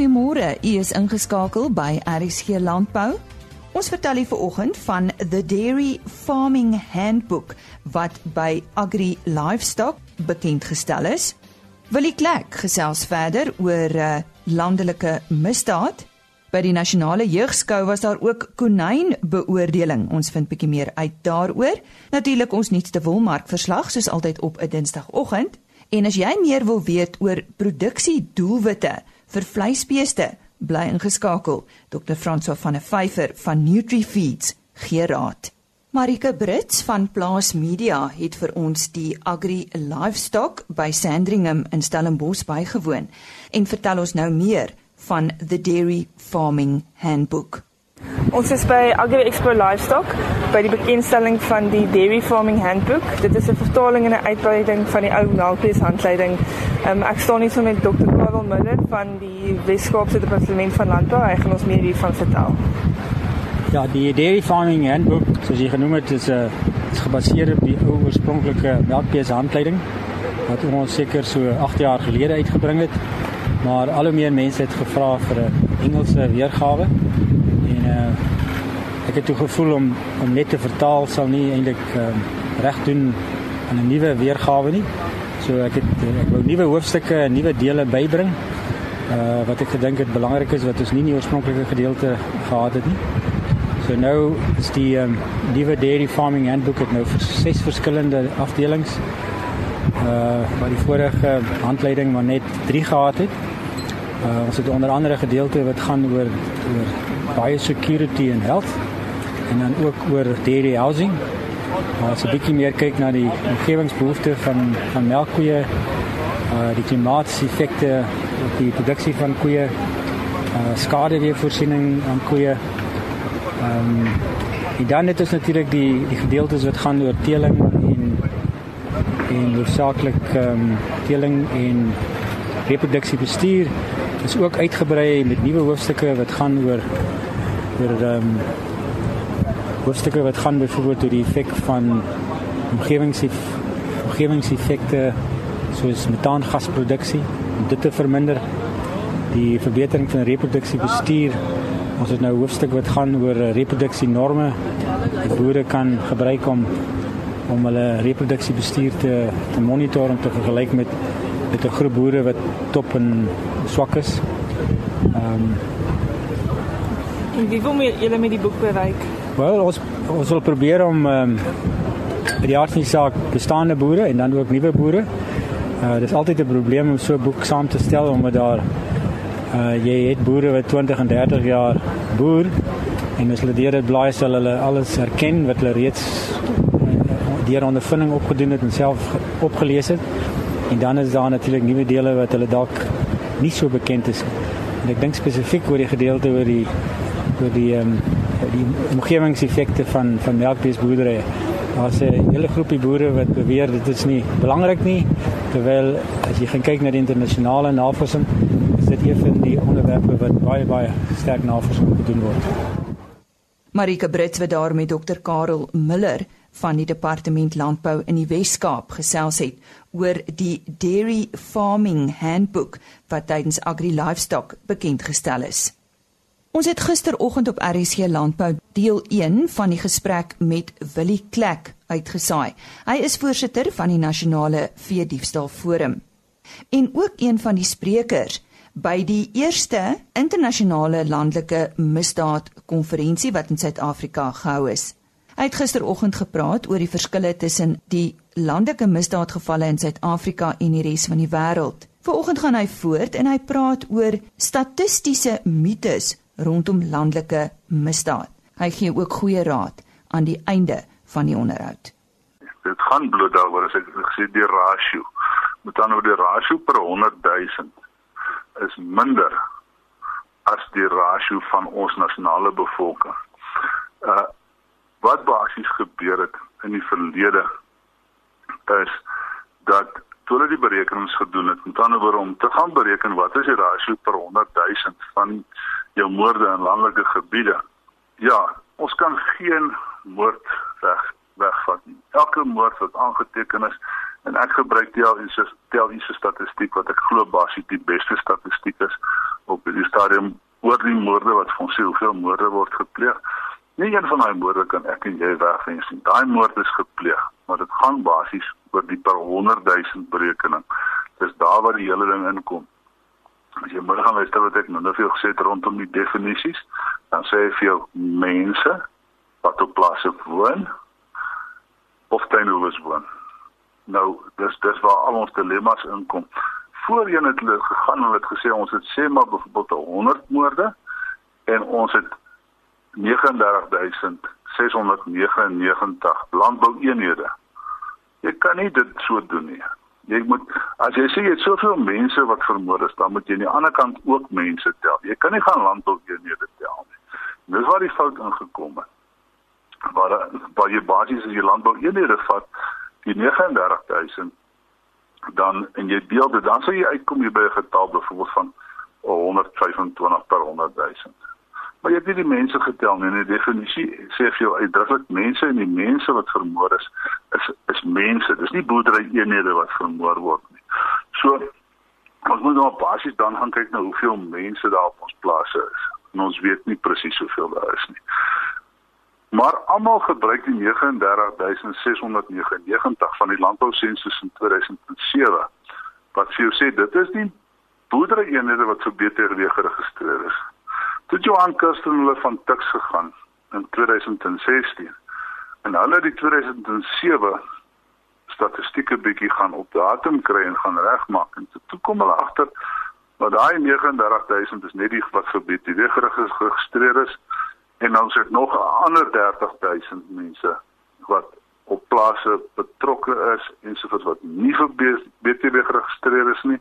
Goeiemôre. U is ingeskakel by RSG Landbou. Ons vertel u vanoggend van the Dairy Farming Handbook wat by Agri Livestock bekend gestel is. Willie Klek gesels verder oor uh, landelike misdaad. By die nasionale jeugskou was daar ook konynbeoordeling. Ons vind bietjie meer uit daaroor. Natuurlik ons nuutste wolmark verslag soos altyd op 'n Dinsdagoggend. En as jy meer wil weet oor produksie doelwitte vir vleisbeeste, bly ingeskakel. Dr. Franso van der Vyver van NutriFeeds gee raad. Marika Brits van Plaas Media het vir ons die Agri Livestock by Sandringham in Stellenbosch bygewoon en vertel ons nou meer van the Dairy Farming Handbook. Ons is by Agri Expo Livestock by die bekendstelling van die Dairy Farming Handbook. Dit is 'n vertaling en 'n uitbreiding van die ou melkbeeshandleiding. Um, ek staan hier so met Dr. Karel Miller van die Weskaapse Departement van Landbou. Hy gaan ons meer hiervan vertel. Ja, die Dairy Farming Handbook, soos jy genoem het, is 'n uh, is gebaseer op die ou oorspronklike melkbeeshandleiding wat ons seker so 8 jaar gelede uitgebring het. Maar al hoe meer mense het gevra vir 'n Engelse weergawe uh, ek het toe gevoel om om net te vertaal sal nie eintlik uh, reg doen aan 'n nuwe weergawe nie. So ek het ek wou nuwe hoofstukke en nuwe dele bybring. Uh wat ek gedink het belangrik is wat ons nie in die oorspronklike gedeelte gehad het nie. So nou is die um, nuwe dairy farming handbook het nou vir ses verskillende afdelings. Uh wat die vorige handleiding maar net 3 gehad het. Uh ons het onder andere gedeelte wat gaan oor oor biosecurity en health en dan ook oor dairy housing. Ons 'n bietjie meer kyk na die omgewingsbehoeftes van van melkkoeie, uh die klimaatseffekte op die produksie van koeie, uh skadeweervoorsiening aan koeie. Ehm um, en dan het ons natuurlik die die gedeeltes wat gaan oor teeling en en hoofsaaklik ehm um, teeling en reproduksiebestuur is ook uitgebrei met nuwe hoofstukke wat gaan oor oor ehm um, hoofstukke wat gaan byvoorbeeld oor die effek van omgewingseffekte soos metaangasproduksie om dit te verminder die verbetering van reproduksiebestuur ons het nou 'n hoofstuk wat gaan oor reproduksie-norme wat boere kan gebruik om om hulle reproduksiebestuur te te monitor om te vergelyk met met 'n groep boere wat top en swak is. Ehm um, En wie wil julle met die boek bereik? Wel, ons ons wil probeer om ehm um, die aard van die saak bestaande boere en dan ook nuwe boere. Uh dis altyd 'n probleem om so 'n boek saam te stel omdat daar uh jy het boere wat 20 en 30 jaar boer en as hulle deur dit blaai sal hulle alles herken wat hulle reeds uh, deur ondervinding opgedoen het en self opgelees het. En dan is daar natuurlik nuwe dele wat hulle dalk nie so bekend is nie. En ek dink spesifiek oor die gedeelte oor die oor die ehm um, die omgewingseffekte van van melkbeesboerdery. Daar's 'n hele groepie boere wat beweer dit is nie belangrik nie, terwyl as jy gaan kyk na die internasionale navorsing, is dit een van die onderwerpe wat baie baie sterk navorsing gedoen word. Marika Brits wat daar met Dr Karel Miller van die departement landbou in die Wes-Kaap gesels het oor die Dairy Farming Handbook wat tydens Agri Livestock bekend gestel is. Ons het gisteroggend op RSC Landbou deel 1 van die gesprek met Willie Klek uitgesaai. Hy is voorsitter van die Nasionale Veediefstal Forum en ook een van die sprekers by die eerste internasionale landelike misdaad konferensie wat in Suid-Afrika gehou is. Hy het gisteroggend gepraat oor die verskille tussen die landelike misdaadgevalle in Suid-Afrika en die res van die wêreld. Vanoggend gaan hy voort en hy praat oor statistiese mites rondom landelike misdaad. Hy gee ook goeie raad aan die einde van die onderhoud. Dit gaan bloot daaroor as ek gesê die rasio. Met ander woorde die rasio per 100 000 is minder as die rasio van ons nasionale bevolking. Uh wat basies gebeur het in die verlede is dat toe hulle die berekenings gedoen het, met ander woorde om te gaan bereken wat is die rasio per 100 000 van jou moorde in landelike gebiede. Ja, ons kan geen moord weg wegvat nie. Elke moord wat aangeteken is en ek gebruik tel is tel is 'n statistiek wat ek glo basies die beste statistiek is op die stadium oor die moorde wat van sê hoeveel moorde word gepleeg. Nie een van daai moorde kan ek en jy wegwens nie. Daai moord is gepleeg, maar dit gaan basies oor die per 100 000 berekening. Dis daar waar die hele ding inkom. As jy môre gaan luister wat ek nou net vir jou gesê het rondom die definisies, dan sê ek vir jou mense wat op plase woon of tuinhouers woon. Nou, dis dis waar al ons dilemma's inkom. Voorheen het hulle gegaan en het gesê ons het sê maar byvoorbeeld 100 moorde en ons het 39699 landboueenhede. Jy kan nie dit so doen nie. Jy moet as jy sê jy het soveel mense wat vermoor is, dan moet jy aan die ander kant ook mense tel. Jy kan nie gaan landboueenhede tel nie. Dis waar die fout ingekom het. Waar waar jy basies as jy landboueenhede vat, die 39000 dan en jy deel dit dan sal jy uitkom by 'n getal byvoorbeeld van 125 per 100 000. Maar jy het nie die mense getel nie. Die definisie sê vir jou uitdruklik mense en die mense wat vermoor is is is mense. Dis nie boerdery eenhede wat vermoor word nie. So ons moet nou basies dan gaan kyk na hoeveel mense daar op ons plase is. En ons weet nie presies hoeveel daar is nie. Maar almal gebruik die 39699 van die landbousensus in 2007 wat vir jou sê dit is die boerdery eenhede wat vir BTW geregistreer is. Toe Johan Kirsten hulle van Tuks gegaan in 2016 en hulle die 2007 statistieke bietjie gaan op datum kry en gaan regmaak. En toe kom hulle agter dat daai 39000 is net die wat vir BTW geregistreer is. En dan sit nog 'n ander 30000 mense wat op plase betrokke is en soos wat nie vir BTW geregistreer is nie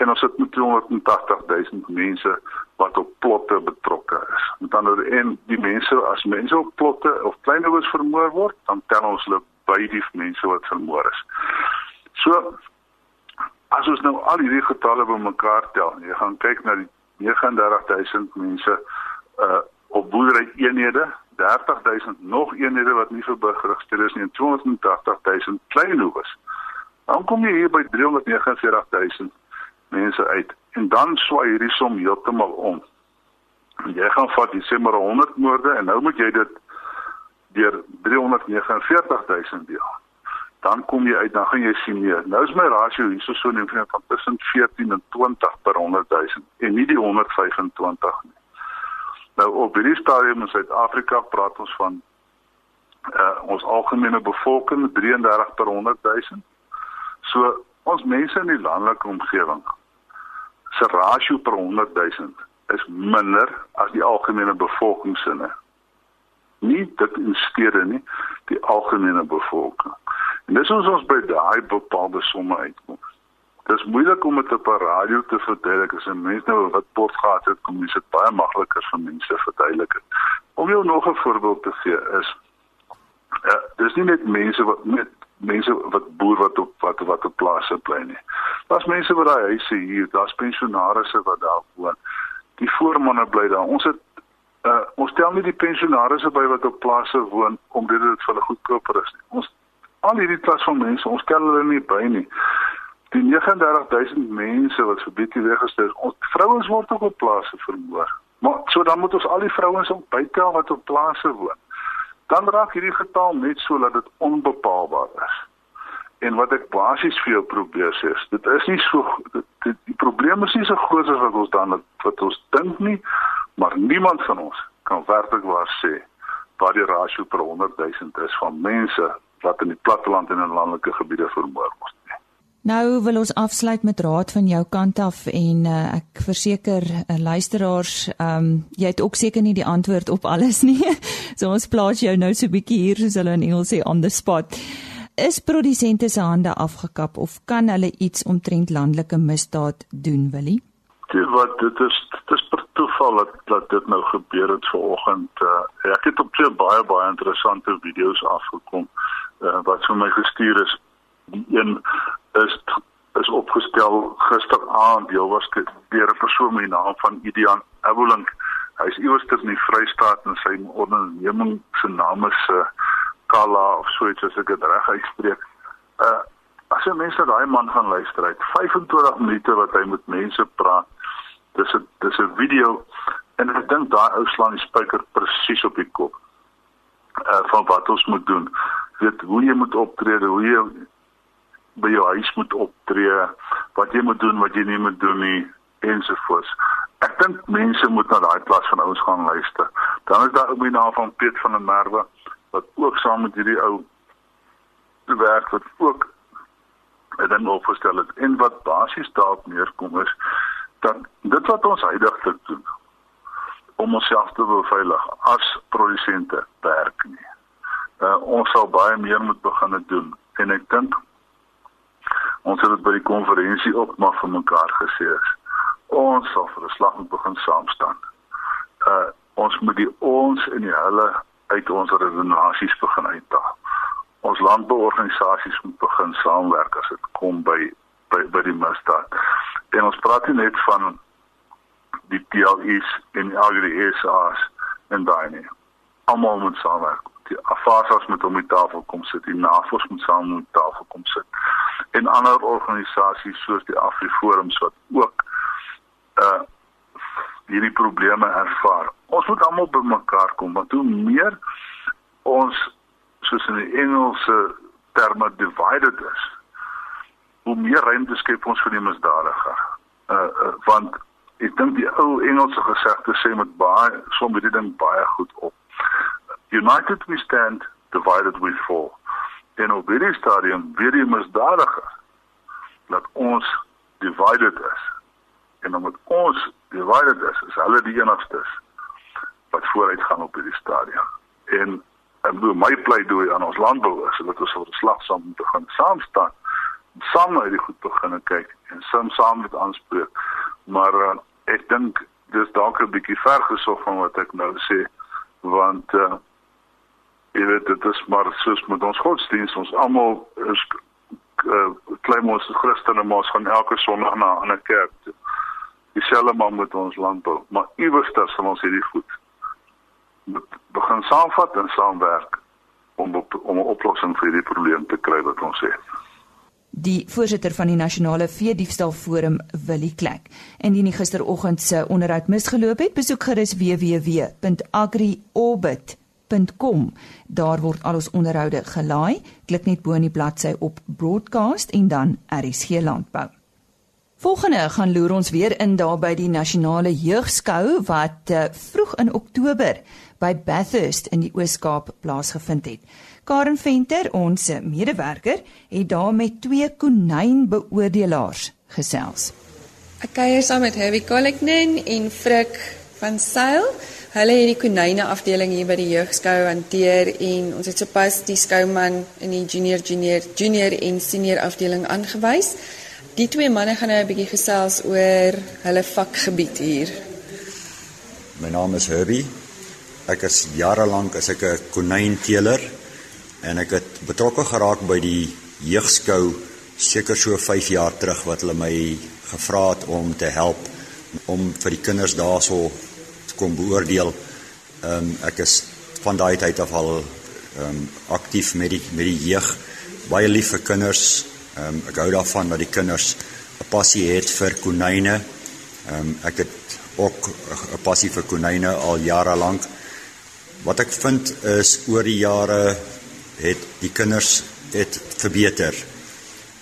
en ons het met 280 000 mense wat op plotte betrokke is. Met ander woorde en die mense as mense op plotte of kleinouers vermoor word, dan tel ons hulle by die mense wat vermoor is. So as ons nou al hierdie getalle bymekaar tel, jy gaan kyk na die 39000 mense uh op boerdery eenhede, 30000 nog eenhede wat nie geregistreer is nie en 280000 kleinouers. Dan kom jy hier by 349000 mense uit en dan swaai hierdie som heeltemal om. Jy gaan vat jy sê maar 100 moorde en nou moet jy dit deur 349000 deel. Dan kom jy uit dan gaan jy sien meer. Nou is my rasio hierso so net van tussen 14 en 20 per 100000 en nie die 125 nie. Nou op hierdie stadium in Suid-Afrika praat ons van uh ons algemene bevolking 33 per 100000. So ons mense in die landelike omgewing se rasio per 100 000 is minder as die algemene bevolkingssinne. Nie dit in stede nie, die algemene bevolking. En dis ons ons by daai bepaalde somme uitkom. Dis moeilik om dit op 'n radio te verduidelik as 'n mens nou wat pot gehad het, kom jy dit baie makliker vir mense verduidelik. Om jou nog 'n voorbeeld te gee is ja, dis nie net mense wat met mense wat boer wat op wat wat op plase bly nie. Daar's mense wat daai huise hier, daar's pensionaarsse wat daar woon. Die voormanne bly daar. Ons het uh, ons stel nie die pensionaarsse by wat op plase woon omdat dit vir hulle goedkoper is nie. Ons al hierdie klas van mense, ons stel hulle nie by nie. Die 39000 mense wat vir bietjie weggestel is, ons vrouens word ook op plase vermoor. Maar so dan moet ons al die vrouens ook bytel wat op plase woon dan raak hierdie getal net so dat dit onbepaalbaar is. En wat ek basies vir jou probeer sê, is dit is nie so dit, die probleem is nie so groot as wat ons dan wat ons dink nie, maar niemand van ons kan werklik waar sê wat die rasio per 100 000 is van mense wat in die platteland en in landelike gebiede vermoor word. Nou wil ons afsluit met raad van jou kant af en uh, ek verseker uh, luisteraars, ehm um, jy het ook seker nie die antwoord op alles nie. so ons plaas jou nou so bietjie hier soos hulle in Engels sê on the spot. Is produsente se hande afgekap of kan hulle iets omtrent landelike misdaad doen, Willie? Dit wat dit is dit is per toeval dat dat dit nou gebeur het vanoggend. Uh, ek het op twee baie baie interessante video's afgekom uh, wat vir my gestuur is die een is is opgestel gisteraand deel was deur 'n persoon met die naam van Idian Abulink. Hy is iewers in die Vrystaat en sy onderneming se naam is uh, Kala of so iets as ek dit reg uitspreek. Uh as jy mense daai man gaan luister uit 25 minute wat hy met mense praat dis 'n dis 'n video en ek dink daai ou slaan die spyker presies op die kop. Uh van wat ons moet doen. Weet hoe jy moet optree, hoe jy by jou huis moet optree, wat jy moet doen, wat jy nie moet doen nie ensovoorts. Ek dink mense moet na daai klas van ouens gaan luister. Dan is daar ook die naam van Piet van der Merwe wat ook saam met hierdie ou werk wat ook 'n ding opgestel het en wat basies daarop neerkom is dat dit wat ons heidaglik doen om onsself te beveilig as produsente werk nie. Uh, ons sal baie meer moet begin doen en ek dink ons het dit by die konferensie ook maar vir mekaar gesê is ons sal vir 'n slag moet begin saam staan. Uh ons moet die ons en die hulle uit ons redenasies begin uithaal. Ons landbouorganisasies moet begin saamwerk as dit kom by by by die misdaad. En ons praat nie net van die PLIs en die AgriSA's en daai nie. Almal moet saamwerk. Die AFASA's moet om die tafel kom sit, die NAVO's moet saam om die tafel kom sit. En ander organisasies soos die AfriForums wat ook uh hierdie probleme ervaar. Ons moet almal bymekaar kom want hoe meer ons soos in die Engelse terme divided is, hoe meer ruimte skep ons vir die misdadiger. Uh, uh want ek dink die ou Engelse gesegde sê met baie som dit ding baie goed op. United we stand, divided we fall. En op hierdie stadium weer die misdadiger dat ons divided is en omdat ons divided is, is hulle die enigstes wat vooruit gaan op hierdie stadium. En en hoe my pleidooi aan ons landbou is dat ons die slagsaam moet gaan saam staan, saam na die goed begin kyk en saam saam met aanspreek. Maar uh, ek dink dis dalk 'n bietjie ver gesog van wat ek nou sê want uh, jy weet dit is maar soos met ons godsdienst ons almal is uh, klein ons Christene maar ons gaan elke Sondag na 'n ander kerk toe dieselfde maar met ons landbou, maar iewers daar sal ons hierdie goed moet begin saamvat en saamwerk om op, om 'n oplossing vir hierdie probleem te kry wat ons het. Die voorsitter van die nasionale veediefstal forum, Willie Klek, en die gisteroggend se onderhoud misgeloop het, besoek gerus www.agriorbit.com. Daar word al ons onderhoude gelaai. Klik net bo in die bladsy op broadcast en dan RSG landbou. Volgende gaan loer ons weer in daar by die nasionale jeugskou wat uh, vroeg in Oktober by Bathurst in die Oos-Kaap plaasgevind het. Karen Venter, ons medewerker, het daar met twee konynbeoordelaars gesels. Ek kuier saam met Herbie Collignan en Frik van Sail. Hulle het die konyne afdeling hier by die jeugskou hanteer en ons het sopas die skouman in die junior junior junior en senior afdeling aangewys. Die twee manne gaan nou 'n bietjie gesels oor hulle vakgebied hier. My naam is Herbie. Ek is jare lank as ek 'n konynteeler en ek het betrokke geraak by die jeugskou seker so 5 jaar terug wat hulle my gevra het om te help om vir die kinders daarso te kom beoordeel. Ehm um, ek is van daai tyd af al ehm um, aktief met die met die jeug. Baie lief vir kinders, Ehm um, ek hou daarvan dat die kinders 'n passie het vir konyne. Ehm um, ek het ook 'n passie vir konyne al jare lank. Wat ek vind is oor die jare het die kinders het verbeter.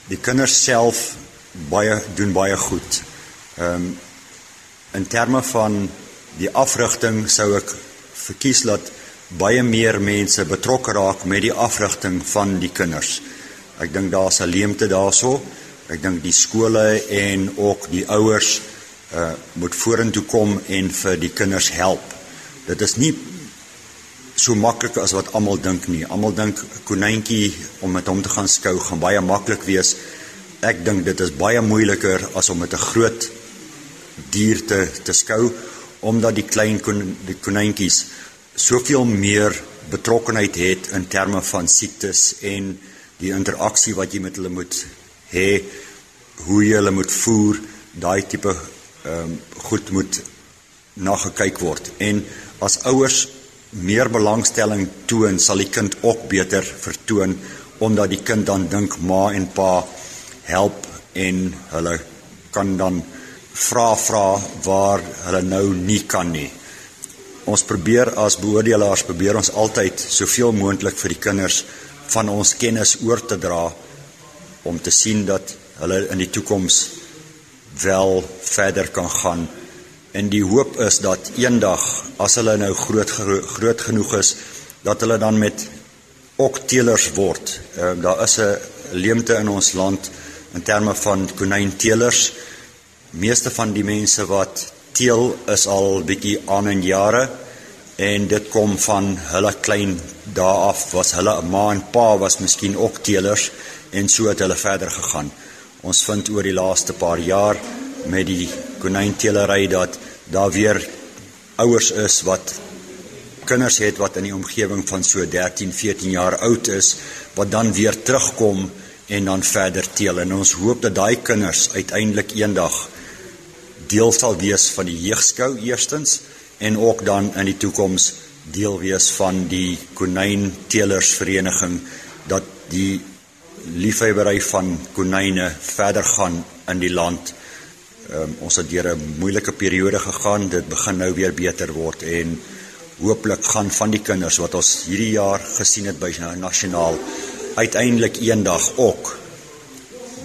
Die kinders self baie doen baie goed. Ehm um, in terme van die afrigting sou ek verkies dat baie meer mense betrokke raak met die afrigting van die kinders. Ek dink daar's 'n leemte daarso. Ek dink die skole en ook die ouers uh moet vorentoe kom en vir die kinders help. Dit is nie so maklik as wat almal dink nie. Almal dink konyntjie om met hom te gaan skou gaan baie maklik wees. Ek dink dit is baie moeiliker as om met 'n groot dier te te skou omdat die klein kon, die konyntjies soveel meer betrokkenheid het in terme van siektes en die interaksie wat jy met hulle moet hê, hoe jy hulle moet voer, daai tipe ehm um, goed moet nagekyk word. En as ouers meer belangstelling toon, sal die kind ook beter vertoon omdat die kind dan dink ma en pa help en hulle kan dan vra vra waar hulle nou nie kan nie. Ons probeer as beoordelaars probeer ons altyd soveel moontlik vir die kinders van ons kennis oor te dra om te sien dat hulle in die toekoms wel verder kan gaan. En die hoop is dat eendag as hulle nou groot groot genoeg is dat hulle dan met ook teelers word. Uh, daar is 'n leemte in ons land in terme van konynteelers. Meeste van die mense wat teel is al bietjie aan in jare en dit kom van hulle klein dae af was hulle ma en pa was miskien ook teelers en so het hulle verder gegaan. Ons vind oor die laaste paar jaar met die konynteelery dat daar weer ouers is wat kinders het wat in die omgewing van so 13, 14 jaar oud is wat dan weer terugkom en dan verder teel en ons hoop dat daai kinders uiteindelik eendag deel sal wees van die jeugskou eerstens en ook dan in die toekoms deel wees van die konynteelersvereniging dat die liefhebbery van konyne verder gaan in die land. Um, ons het deur 'n moeilike periode gegaan, dit begin nou weer beter word en hooplik gaan van die kinders wat ons hierdie jaar gesien het by nasionaal uiteindelik eendag ook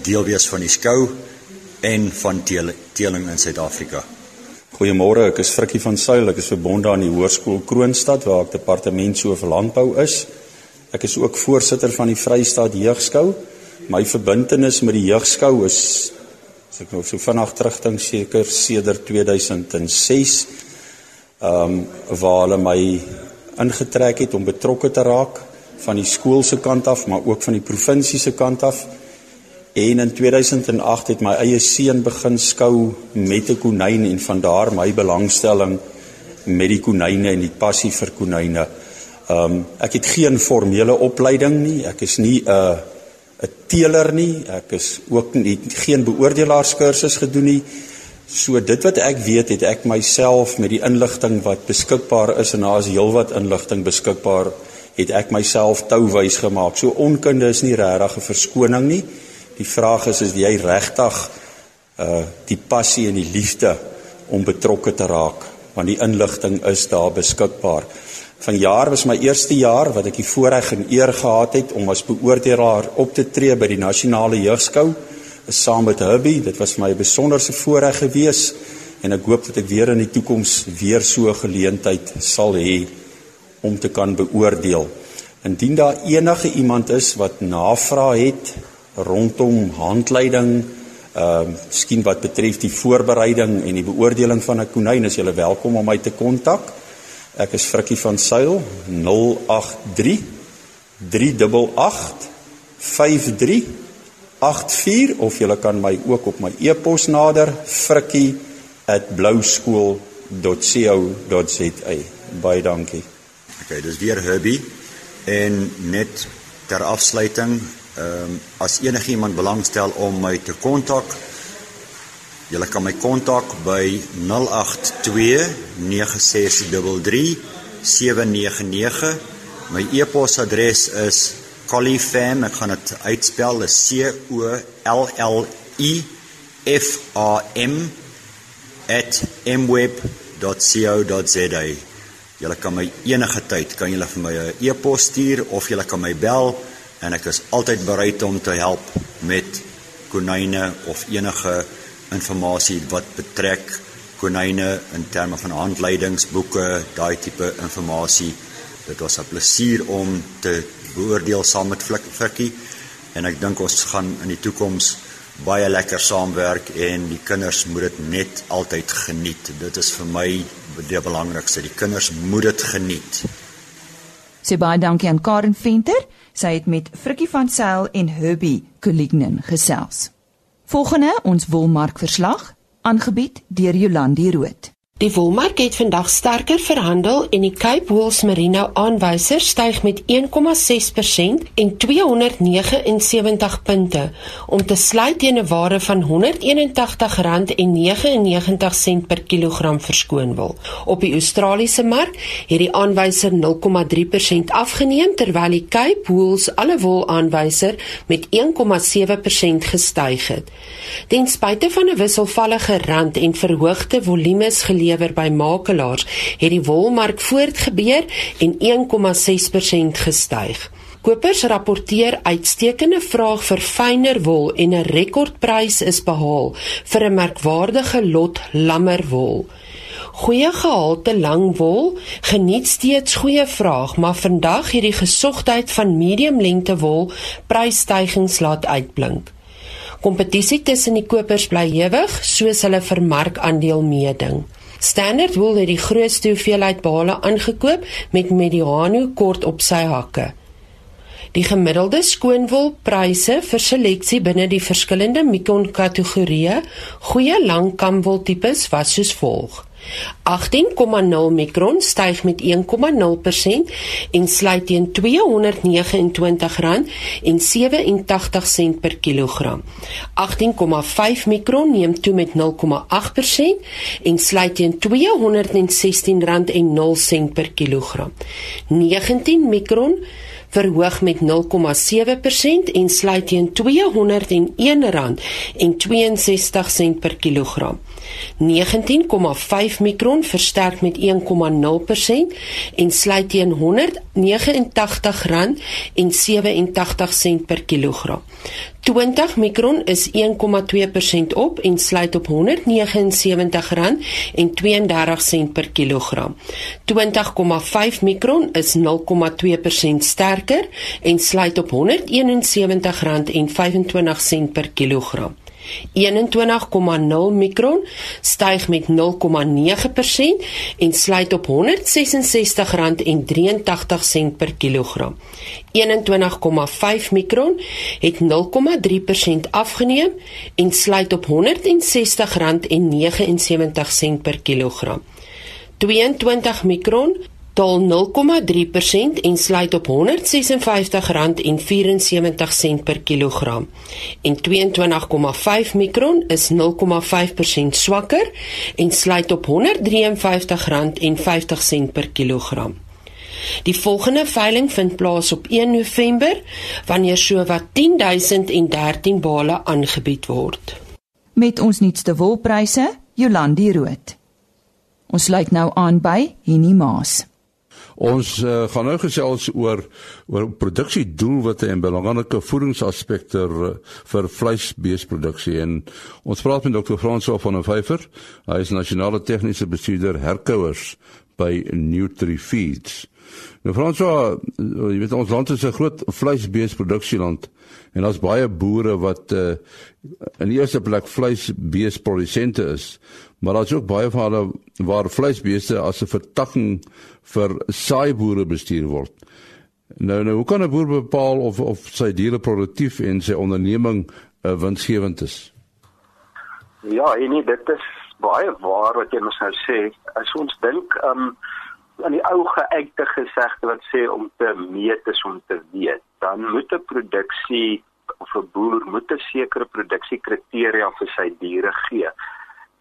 deel wees van die skou en van teeling in Suid-Afrika. Goeiemôre, ek is Frikkie van Sail, ek is verbonde aan die Hoërskool Kroonstad waar ek departementshoof landbou is. Ek is ook voorsitter van die Vrystaat Jeugskou. My verbintenis met die jeugskou is as ek nou so vinnig terugdink seker sedert 2006 ehm um, waar hulle my ingetrek het om betrokke te raak van die skool se kant af, maar ook van die provinsie se kant af. En in 2008 het my eie seun begin skou met 'n konyn en van daar my belangstelling met die konyne en die passie vir konyne. Ehm um, ek het geen formele opleiding nie. Ek is nie 'n 'n teeler nie. Ek is ook nie geen beoordelaarskursus gedoen nie. So dit wat ek weet het ek myself met die inligting wat beskikbaar is en daar is heelwat inligting beskikbaar het ek myself touwys gemaak. So onkunde is nie regtig 'n verskoning nie. Die vraag is is jy regtig uh die passie en die liefde om betrokke te raak want die inligting is daar beskikbaar. Vanjaar was my eerste jaar wat ek die voorreg en eer gehad het om as beoordelaar op te tree by die nasionale jeugskou saam met Hubby. Dit was vir my 'n besonderse voorreg gewees en ek hoop dat ek weer in die toekoms weer so 'n geleentheid sal hê om te kan beoordeel. Indien daar enige iemand is wat navraag het rondom handleiding, ehm uh, skien wat betref die voorbereiding en die beoordeling van 'n konyn, is julle welkom om my te kontak. Ek is Frikkie van Sail 083 388 53 84 of jy kan my ook op my e-pos nader frikkie@blouskool.co.za. Baie dankie. Okay, dis weer Herbie en net ter afsluiting, ehm um, as enigiemand belangstel om my te kontak, jy kan my kontak by 082 9633 799. My e-posadres is Collifam, ek gaan dit uitspel, is C O L L I F A M @mweb.co.za. Julle kan my enige tyd kan julle vir my 'n e-pos stuur of julle kan my bel en ek is altyd bereid om te help met konyne of enige inligting wat betrek konyne in terme van handleidingsboeke, daai tipe inligting. Dit was 'n plesier om te beoordeel saam met Flikkie en ek dink ons gaan in die toekoms baie lekker saamwerk en die kinders moet dit net altyd geniet. Dit is vir my die belangrikste. Die kinders moet dit geniet. Sê baie dankie aan Karen Venter. Sy het met Frikkie van Sail en Herbie Kulignen gesels. Volgende ons wolmark verslag aangebied deur Jolandi Root. Die wolmark het vandag sterker verhandel en die Cape Wool's Merino aanwyser styg met 1,6% en 279 punte om te sluit teen 'n waarde van R181,99 per kilogram verskoon wol. Op die Australiese mark het die aanwyser 0,3% afgeneem terwyl die Cape Wool's alle wol aanwyser met 1,7% gestyg het. Ten spyte van 'n wisselvallige rand en verhoogde volumes gelewer by makelaars, het die wolmark voortgebeur en 1,6% gestyg. Kopers rapporteer uitstekende vraag vir fyner wol en 'n rekordprys is behaal vir 'n merkwaardige lot lammerwol. Goeie gehalte lang wol geniet steeds goeie vraag, maar vandag het die gesogtheid van medium lengte wol prysstygings laat uitblink. Kompetisie tussen die kopers bly hewig, soos hulle vir markandeel meeding. Standard Wool het die grootste hoeveelheid bale aangekoop met Mediano kort op sy hakke. Die gemiddelde skoonwolpryse vir seleksie binne die verskillende mikron kategorieë, goeie lang kamwol tipes was soos volg: 18,0 mikron styg met 1,0% en sluit teen R229,87 per kilogram. 18,5 mikron neem toe met 0,8% en sluit teen R216,0 per kilogram. 19 mikron verhoog met 0,7% en sluit teen R201,62 per kilogram. 19,5 mikron versterk met 1,0% en sluit teen R189,87 per kilogram. 20 mikron is 1,2% op en sluit op R179,32 per kilogram. 20,5 mikron is 0,2% sterker en sluit op R171,25 per kilogram. 21,0 mikron styg met 0,9% en sluit op R166,83 per kilogram. 21,5 mikron het 0,3% afgeneem en sluit op R160,79 per kilogram. 22 mikron daal 0,3% en sluit op R156,74 per kilogram. En 22,5 mikron is 0,5% swakker en sluit op R153,50 per kilogram. Die volgende veiling vind plaas op 1 November wanneer sowat 10013 bale aangebied word. Met ons nuutste wolpryse, Jolandi Rood. Ons sluit nou aan by Henny Maas. Ons uh, gaan nou gesels oor oor produksiedoelwitte en belangrike voedingsaspekte vir vleisbeesproduksie en ons praat met Dr. François van der Vyver. Hy is nasionale tegniese bestuurder herkouers by NutriFeeds. Nou François, jy weet ons land is 'n groot vleisbeesproduksieland en daar's baie boere wat uh, in die eerste plek vleisbeesprodusente is, maar daar's ook baie van hulle waar vleisbeeste as 'n vertakking vir saaiboere bestuur word. Nou nou hoe kan 'n boer bepaal of of sy diere produktief en sy onderneming uh, winsgewend is? Ja, en dit is baie waar wat jy mos nou sê. As ons dink um aan die ou geëikte gesegde wat sê om te meet is om te weet, dan moet 'n produksie of 'n boer moet 'n sekere produksiekriteria vir sy diere gee.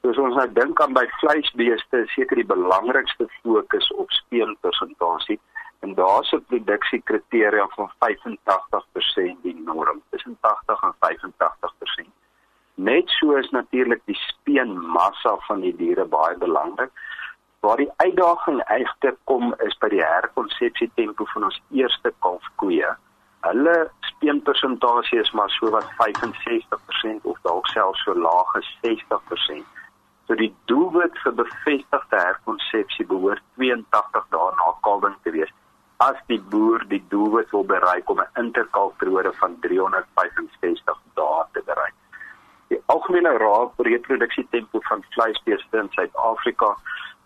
Soos ons nou dink aan by vleisbeeste, seker die belangrikste fokus op speenpersentasie en daar's 'n produksiekriteria van 85% die norm, tussen 80 en 85%. Net so is natuurlik die speenmassa van die diere baie belangrik. Waar die uitdaging egter kom is by die herkonsepsie tempo van ons eerste kalfkoeie. Hulle speenpersentasie is maar so wat 65% of dalk selfs so laag as 60%. So die doelwit vir bevestigde herkonsepsie behoort 82 dae na kalwing te wees as die boer die doelwit wil bereik om 'n interkalfperiode van 365 dae te bereik. Die algemene raad reproduksie tempo van vleisbeeste in Suid-Afrika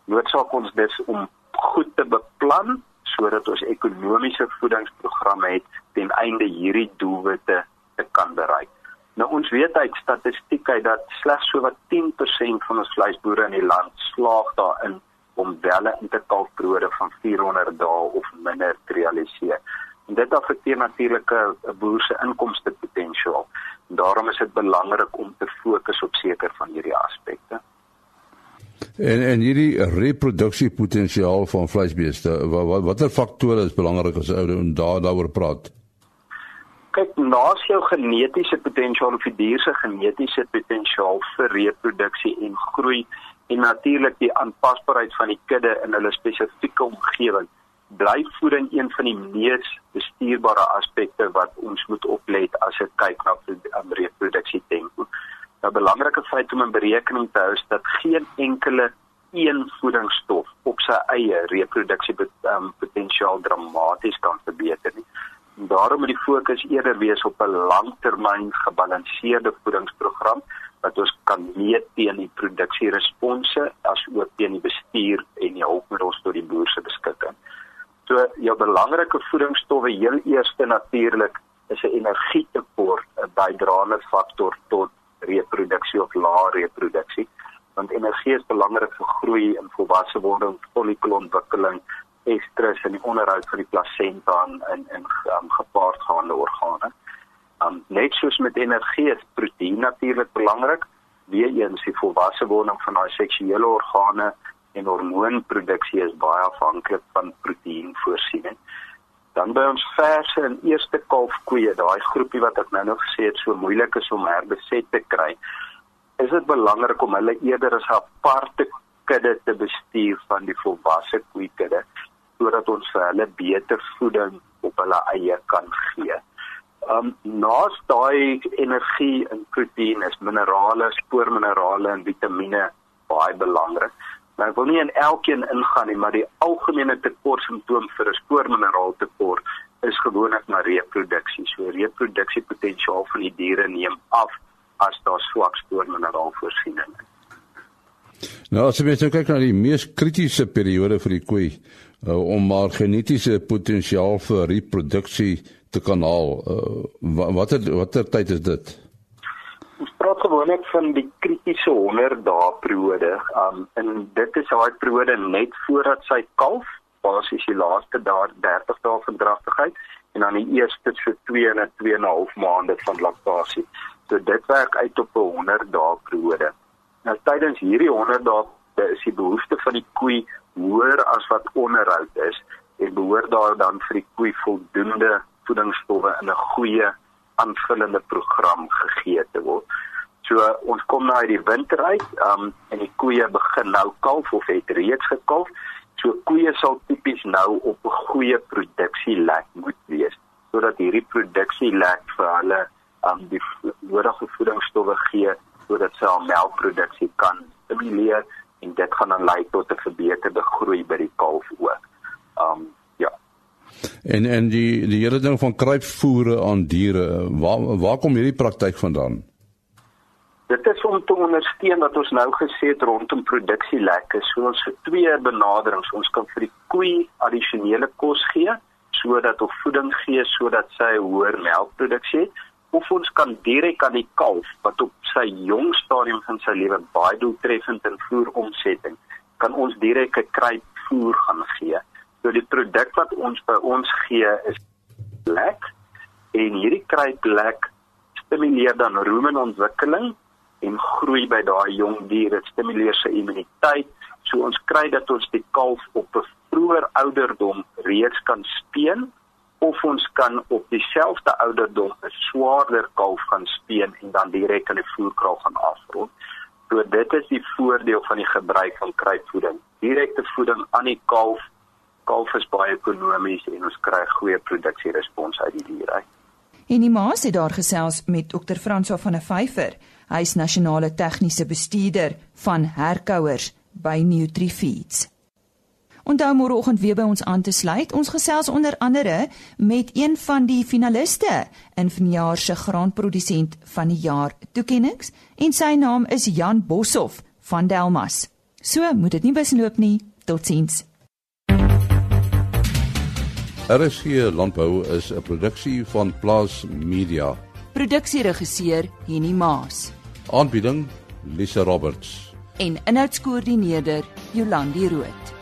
noodsaak ons dus om goed te beplan sodat ons ekonomiese voedingsprogramme het ten einde hierdie doelwitte te kan bereik. Nou ons weet uit statistiek uit dat slegs so wat 10% van ons vleisboere in die land slaag daarin om welle in te kalfbrode van 400 dae of minder te realiseer. En dit affekteer natuurlik 'n boer se inkomste potensiaal. Daarom is dit belangrik om te fokus op seker van hierdie aspekte. En en hierdie reproduksiepotensiaal van vleisbeeste, wat watter faktore is belangrik as ou en daar daaroor praat? kyk na jou genetiese potensiaal of die dier se genetiese potensiaal vir reproduksie en groei en natuurlik die aanpasbaarheid van die kudde in hulle spesifieke omgewing bly voeding een van die mees bestuurbare aspekte wat ons moet oplet as dit kyk na reproduksie tempo. 'n Belangrike feit om in berekening te hou is dat geen enkele een voedingsstof op sy eie reproduksie um, potensiaal dramaties kan verbeter nie. Daarom moet die fokus eerder wees op 'n langtermyn gebalanseerde voedingsprogram wat ons kan meet teen die produksieresponse as ook teen die bestuur en die hulpmiddels tot die boer se beskikking. So jou belangrike voedingsstowwe heel eerste natuurlik is 'n energietekort 'n bydraende faktor tot reproduksie of lae reproduksie want energie is belangrik vir groei en volwasse wording, folliculontwikkeling estrus en die onderhoud van die plasenta en in in um, gepaardgaande organe. Um net soos met energie is proteïen natuurlik belangrik. Weer eens die volwasse wording van daai seksuele organe en hormoonproduksie is baie afhanklik van proteïenvoorsiening. Dan by ons verse en eerste kalfkoeie, daai groepie wat ek nou nog gesê het so moeilik is om herbeset te kry, is dit belangrik om hulle eerder as 'n aparte kudde te bestuur van die volwasse koeikudde sodat ons vir hulle beter voeding op hulle eie kan gee. Um naas daai energie en proteïen is minerale, spoorminerale en vitamiene baie belangrik. Maar ek wil nie in elkeen ingaan nie, maar die algemene tekort simptoom vir 'n spoormineraal tekort is gewoonlik na reproduksie. So reproduksiepotensiaal van die diere neem af as daar swak spoormineraalvoorsiening is. Nou as jy mens nou kyk na die mees kritiese periode vir die koei, uh, om maar genetiese potensiaal vir reproduksie te kan haal. Uh, watter watter tyd is dit? Gewoonlik van die kritiese 100 dae periode. Um en dit is daai periode net voordat sy kalf, basies die laaste daar 30 dae van dragtigheid en dan die eerste so 2 en 2 en 'n half maande van laktasie. So dit werk uit op 'n 100 dae periode. Nou tydens hierdie 100 dae is die behoefte van die koei hoër as wat onderhoud is en behoort daar dan vir die koei voldoende voedingsstowwe in 'n goeie aanvullende program gegee te word. So ons kom nou uit die winter uit, um en die koeie begin nou kalf of het reeds gekalf. So koeie sal tipies nou op 'n goeie produksielek moet wees sodat hierdie produksielek vir hulle um die nodige voedingsstowwe gee sodat sy al melkproduksie kan stimuleer en dit gaan dan lei tot 'n verbeterde groei by die kalf ook. Um ja. En en die die hele ding van kruipvoere aan diere, waar waar kom hierdie praktyk vandaan? Dit is om te ondersteun wat ons nou gesê het rondom produksielekke. So ons het twee benaderings. Ons kan vir die koei addisionele kos gee sodat of voeding gee sodat sy hoër melkproduksie het of ons kan direk aan die kalf wat op sy jong stadium van sy lewe baie doeltreffend in voeromsetting kan ons direk 'n kruipvoer gaan gee. So die produk wat ons by ons gee is lek en hierdie kruiplek stimuleer dan ruimenontwikkeling en groei by daai jong dier. Dit stimuleer sy immuniteit. So ons kry dat ons die kalf op 'n vroeër ouderdom reeds kan speen of ons kan op dieselfde ouderdom 'n swaarder kalf gaan speen en dan direk aan die voerkraal gaan afrond. So dit is die voordeel van die gebruik van kruipvoeding. Direkte voeding aan die kalf. Kalf is baie ekonomies en ons kry goeie produksierespons uit die dier uit. En die maas het daar gesels met Dr. Franswa van der Vyver. Hy is nasionale tegniese bestuurder van herkouers by Nutrifeeds. Onthou môreoggend weer by ons aan te sluit. Ons gesels onder andere met een van die finaliste in vanjaar se graanprodusent van die jaar toekenninge en sy naam is Jan Boshoff van Delmas. So, moet dit nie besloop nie. Totsiens. RSG Landbou is 'n produksie van Plaas Media. Produksieregisseur Henny Maas. Aanbieding Lisa Roberts. En inhoudskoördineerder Jolandi Root.